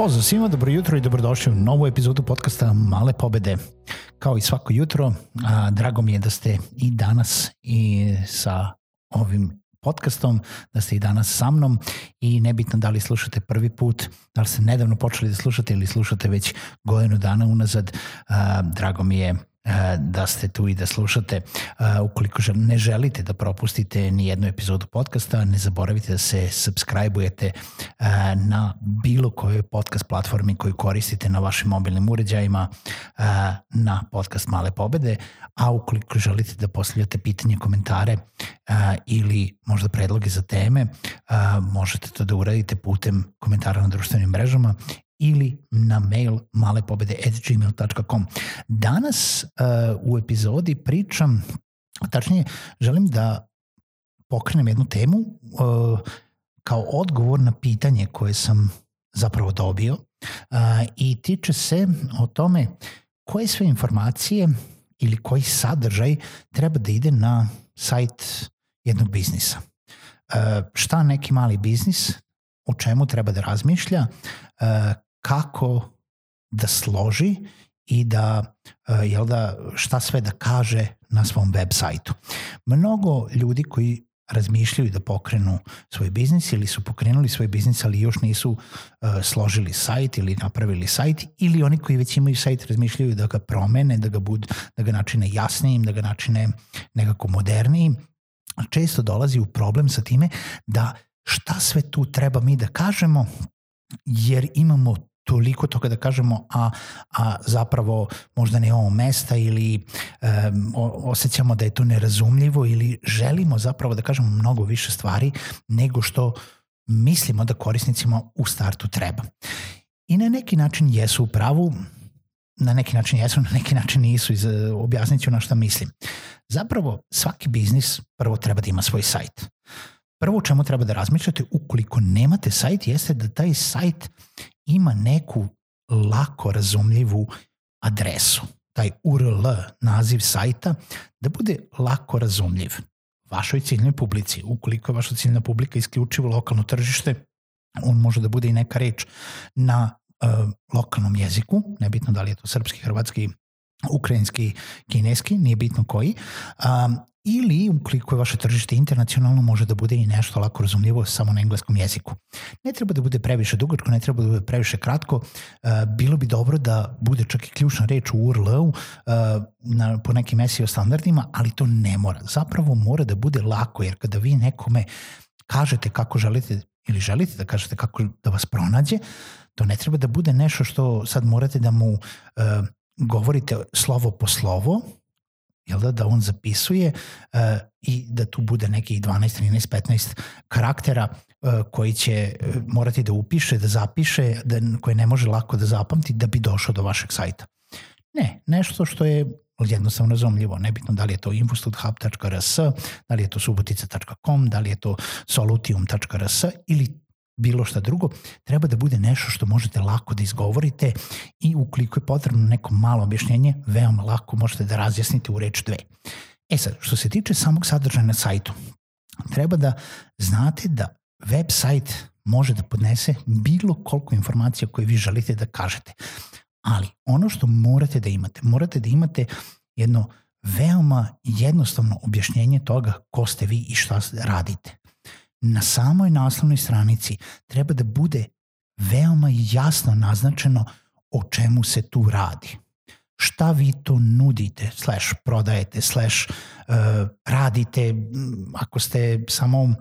Pozdrav svima, dobro jutro i dobrodošli u novu epizodu podcasta Male pobede. Kao i svako jutro, a, drago mi je da ste i danas i sa ovim podcastom, da ste i danas sa mnom i nebitno da li slušate prvi put, da li ste nedavno počeli da slušate ili slušate već godinu dana unazad, a, drago mi je da ste tu i da slušate. E, ukoliko ne želite da propustite ni jednu epizodu podcasta, ne zaboravite da se subscribe-ujete e, na bilo kojoj podcast platformi koju koristite na vašim mobilnim uređajima na podcast Male pobede, a ukoliko želite da postavljate pitanje, komentare ili možda predloge za teme, možete to da uradite putem komentara na društvenim mrežama ili na mail malepobede.gmail.com. Danas uh, u epizodi pričam, tačnije želim da pokrenem jednu temu uh, kao odgovor na pitanje koje sam zapravo dobio uh, i tiče se o tome koje sve informacije ili koji sadržaj treba da ide na sajt jednog biznisa. Uh, šta neki mali biznis, o čemu treba da razmišlja, uh, kako da složi i da, uh, jel da, šta sve da kaže na svom web sajtu. Mnogo ljudi koji razmišljaju da pokrenu svoj biznis ili su pokrenuli svoj biznis ali još nisu uh, složili sajt ili napravili sajt ili oni koji već imaju sajt razmišljaju da ga promene, da ga, bud, da ga načine jasnijim, da ga načine nekako modernijim. Često dolazi u problem sa time da šta sve tu treba mi da kažemo jer imamo toliko toga da kažemo, a, a zapravo možda nemamo mesta ili um, osjećamo da je to nerazumljivo ili želimo zapravo da kažemo mnogo više stvari nego što mislimo da korisnicima u startu treba. I na neki način jesu u pravu, na neki način jesu, na neki način nisu, iz, objasnit ću na šta mislim. Zapravo, svaki biznis prvo treba da ima svoj sajt. Prvo u čemu treba da razmišljate ukoliko nemate sajt jeste da taj sajt ima neku lako razumljivu adresu, taj URL, naziv sajta, da bude lako razumljiv vašoj ciljnoj publici. Ukoliko je vaša ciljna publika isključivo lokalno tržište, on može da bude i neka reč na uh, lokalnom jeziku, nebitno da li je to srpski, hrvatski, ukrajinski, kineski, nije bitno koji, um, ili ukoliko je vaše tržište internacionalno može da bude i nešto lako razumljivo samo na engleskom jeziku. Ne treba da bude previše dugačko, ne treba da bude previše kratko, uh, bilo bi dobro da bude čak i ključna reč u URL-u na, po nekim SEO standardima, ali to ne mora. Zapravo mora da bude lako, jer kada vi nekome kažete kako želite ili želite da kažete kako da vas pronađe, to ne treba da bude nešto što sad morate da mu uh, govorite slovo po slovo, jel da, da on zapisuje uh, i da tu bude nekih 12, 13, 15 karaktera uh, koji će uh, morati da upiše, da zapiše, da, koje ne može lako da zapamti da bi došao do vašeg sajta. Ne, nešto što je jednostavno razumljivo, nebitno da li je to infostudhub.rs, da li je to subotica.com, da li je to solutium.rs ili bilo šta drugo, treba da bude nešto što možete lako da izgovorite i ukoliko je potrebno neko malo objašnjenje, veoma lako možete da razjasnite u reč dve. E sad, što se tiče samog sadržaja na sajtu, treba da znate da web sajt može da podnese bilo koliko informacija koje vi želite da kažete. Ali ono što morate da imate, morate da imate jedno veoma jednostavno objašnjenje toga ko ste vi i šta radite na samoj naslovnoj stranici treba da bude veoma jasno naznačeno o čemu se tu radi. šta vi to nudite, slash prodajete, slash uh, radite, ako ste samo uh,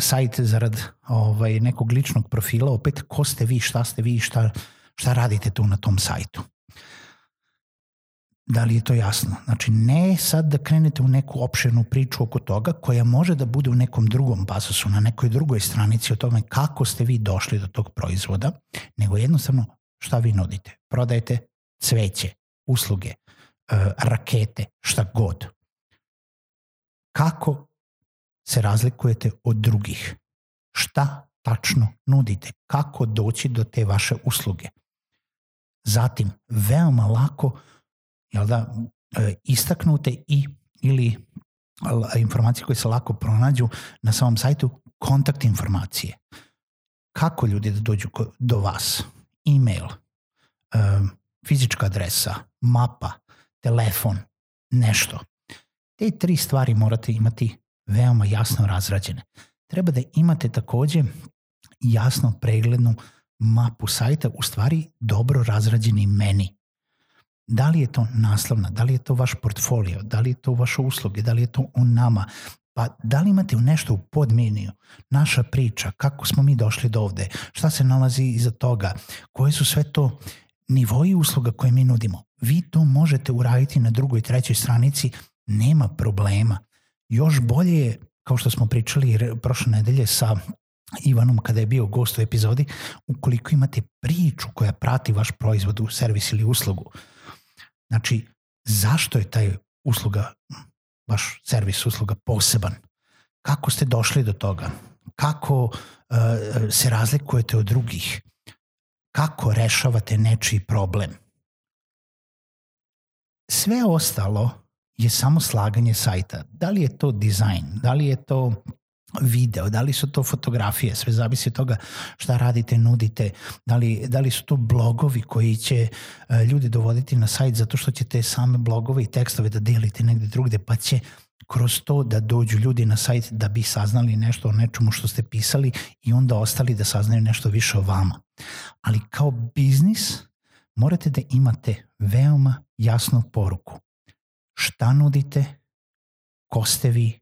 sajt zarad ovaj, nekog ličnog profila, opet ko ste vi, šta ste vi, šta, šta radite tu na tom sajtu. Da li je to jasno? Znači, ne sad da krenete u neku opširnu priču oko toga koja može da bude u nekom drugom pasusu, na nekoj drugoj stranici o tome kako ste vi došli do tog proizvoda, nego jednostavno šta vi nudite. Prodajete cveće, usluge, e, rakete, šta god. Kako se razlikujete od drugih? Šta tačno nudite? Kako doći do te vaše usluge? Zatim, veoma lako jel da, e, istaknute i ili informacije koje se lako pronađu na samom sajtu, kontakt informacije. Kako ljudi da dođu do vas? E-mail, fizička adresa, mapa, telefon, nešto. Te tri stvari morate imati veoma jasno razrađene. Treba da imate takođe jasno preglednu mapu sajta, u stvari dobro razrađeni meni. Da li je to naslovna, da li je to vaš portfolio, da li je to vaše usluge, da li je to o nama, pa da li imate nešto u podmeniju, naša priča, kako smo mi došli do ovde, šta se nalazi iza toga, koje su sve to nivoji usluga koje mi nudimo. Vi to možete uraditi na drugoj trećoj stranici, nema problema. Još bolje je, kao što smo pričali prošle nedelje sa Ivanom kada je bio gost u epizodi, ukoliko imate priču koja prati vaš proizvod u servis ili uslugu. Znači, zašto je taj usluga, vaš servis usluga poseban? Kako ste došli do toga? Kako uh, se razlikujete od drugih? kako rešavate nečiji problem. Sve ostalo je samo slaganje sajta. Da li je to dizajn, da li je to video, da li su to fotografije, sve zavisi od toga šta radite, nudite, da li, da li su to blogovi koji će uh, ljudi dovoditi na sajt zato što ćete same blogove i tekstove da delite negde drugde, pa će kroz to da dođu ljudi na sajt da bi saznali nešto o nečemu što ste pisali i onda ostali da saznaju nešto više o vama. Ali kao biznis morate da imate veoma jasnu poruku. Šta nudite, ko ste vi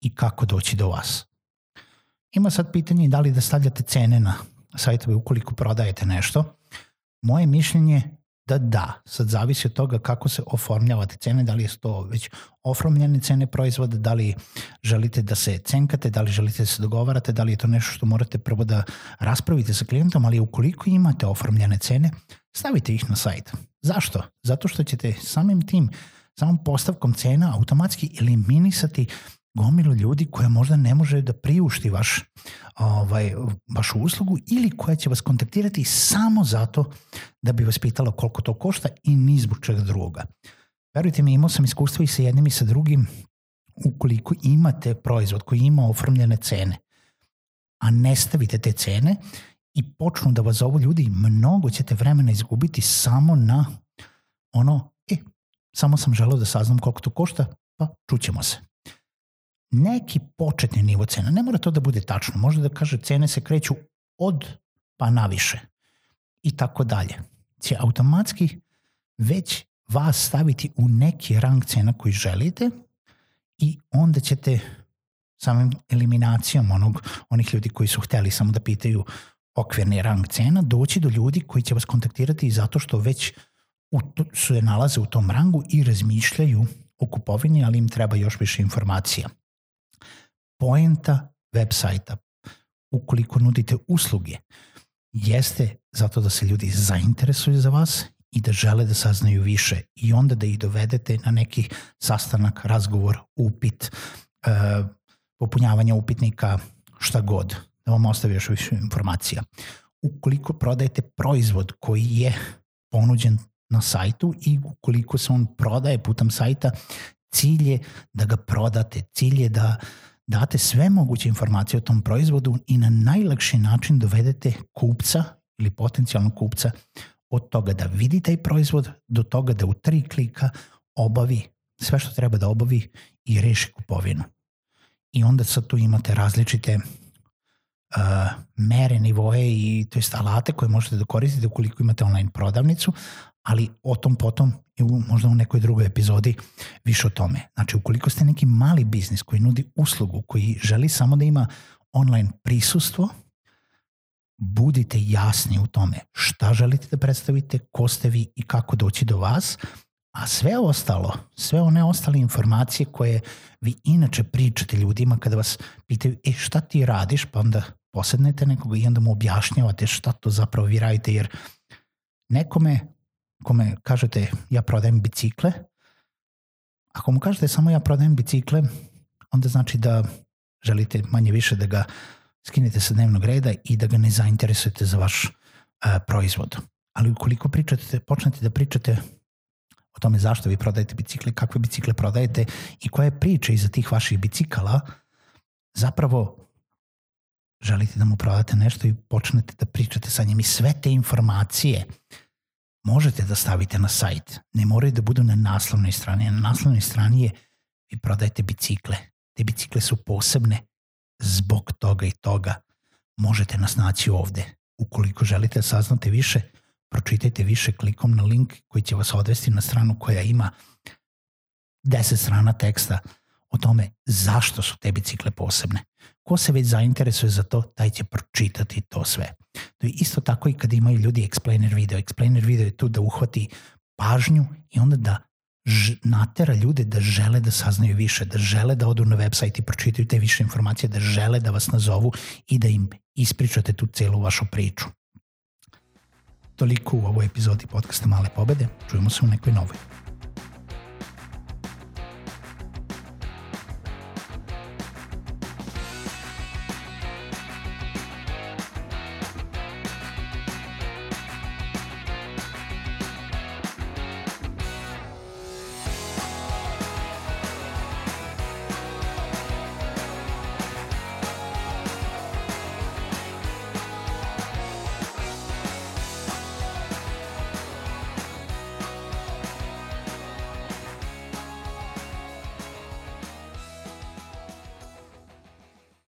i kako doći do vas. Ima sad pitanje da li da stavljate cene na sajtove ukoliko prodajete nešto. Moje mišljenje da da, sad zavisi od toga kako se oformljavate cene, da li je to već oformljene cene proizvoda, da li želite da se cenkate, da li želite da se dogovarate, da li je to nešto što morate prvo da raspravite sa klijentom, ali ukoliko imate oformljene cene, stavite ih na sajt. Zašto? Zato što ćete samim tim, samom postavkom cena automatski eliminisati gomilu ljudi koja možda ne može da priušti vaš, ovaj, vašu uslugu ili koja će vas kontaktirati samo zato da bi vas pitala koliko to košta i ni zbog čega drugoga. Verujte mi, imao sam iskustva i sa jednim i sa drugim ukoliko imate proizvod koji ima ofrmljene cene, a ne stavite te cene i počnu da vas zovu ljudi, mnogo ćete vremena izgubiti samo na ono, e, samo sam želeo da saznam koliko to košta, pa čućemo se neki početni nivo cena. Ne mora to da bude tačno. Možda da kaže cene se kreću od pa naviše i tako dalje. Će automatski već vas staviti u neki rang cena koji želite i onda ćete samim eliminacijom onog, onih ljudi koji su hteli samo da pitaju okvirni rang cena, doći do ljudi koji će vas kontaktirati zato što već u, se nalaze u tom rangu i razmišljaju o kupovini, ali im treba još više informacija poenta web sajta, ukoliko nudite usluge, jeste zato da se ljudi zainteresuju za vas i da žele da saznaju više i onda da ih dovedete na neki sastanak, razgovor, upit, uh, popunjavanja upitnika, šta god, da vam ostavi još više informacija. Ukoliko prodajete proizvod koji je ponuđen na sajtu i ukoliko se on prodaje putem sajta, cilj je da ga prodate, cilj je da date sve moguće informacije o tom proizvodu i na najlakši način dovedete kupca ili potencijalnog kupca od toga da vidi taj proizvod do toga da u tri klika obavi sve što treba da obavi i reši kupovinu. I onda sad tu imate različite uh, mere, nivoje i to jest alate koje možete da koristite ukoliko imate online prodavnicu, ali o tom potom i u, možda u nekoj drugoj epizodi više o tome. Znači, ukoliko ste neki mali biznis koji nudi uslugu, koji želi samo da ima online prisustvo, budite jasni u tome šta želite da predstavite, ko ste vi i kako doći do vas, a sve ostalo, sve one ostale informacije koje vi inače pričate ljudima kada vas pitaju e, šta ti radiš, pa onda posednete nekoga i onda mu objašnjavate šta to zapravo vi radite, jer nekome kome kažete ja prodajem bicikle, ako mu kažete samo ja prodajem bicikle, onda znači da želite manje više da ga skinete sa dnevnog reda i da ga ne zainteresujete za vaš uh, proizvod. Ali ukoliko pričate, počnete da pričate o tome zašto vi prodajete bicikle, kakve bicikle prodajete i koja je priča iza tih vaših bicikala, zapravo želite da mu prodate nešto i počnete da pričate sa njim i sve te informacije možete da stavite na sajt. Ne moraju da budu na naslovnoj strani. Na naslovnoj strani je vi prodajete bicikle. Te bicikle su posebne zbog toga i toga. Možete nas naći ovde. Ukoliko želite da saznate više, pročitajte više klikom na link koji će vas odvesti na stranu koja ima 10 strana teksta o tome zašto su te bicikle posebne. Ko se već zainteresuje za to, taj će pročitati to sve. To je isto tako i kad imaju ljudi explainer video. Explainer video je tu da uhvati pažnju i onda da natera ljude da žele da saznaju više, da žele da odu na website i pročitaju te više informacije, da žele da vas nazovu i da im ispričate tu celu vašu priču. Toliko u ovoj epizodi podcasta Male pobede. Čujemo se u nekoj novoj.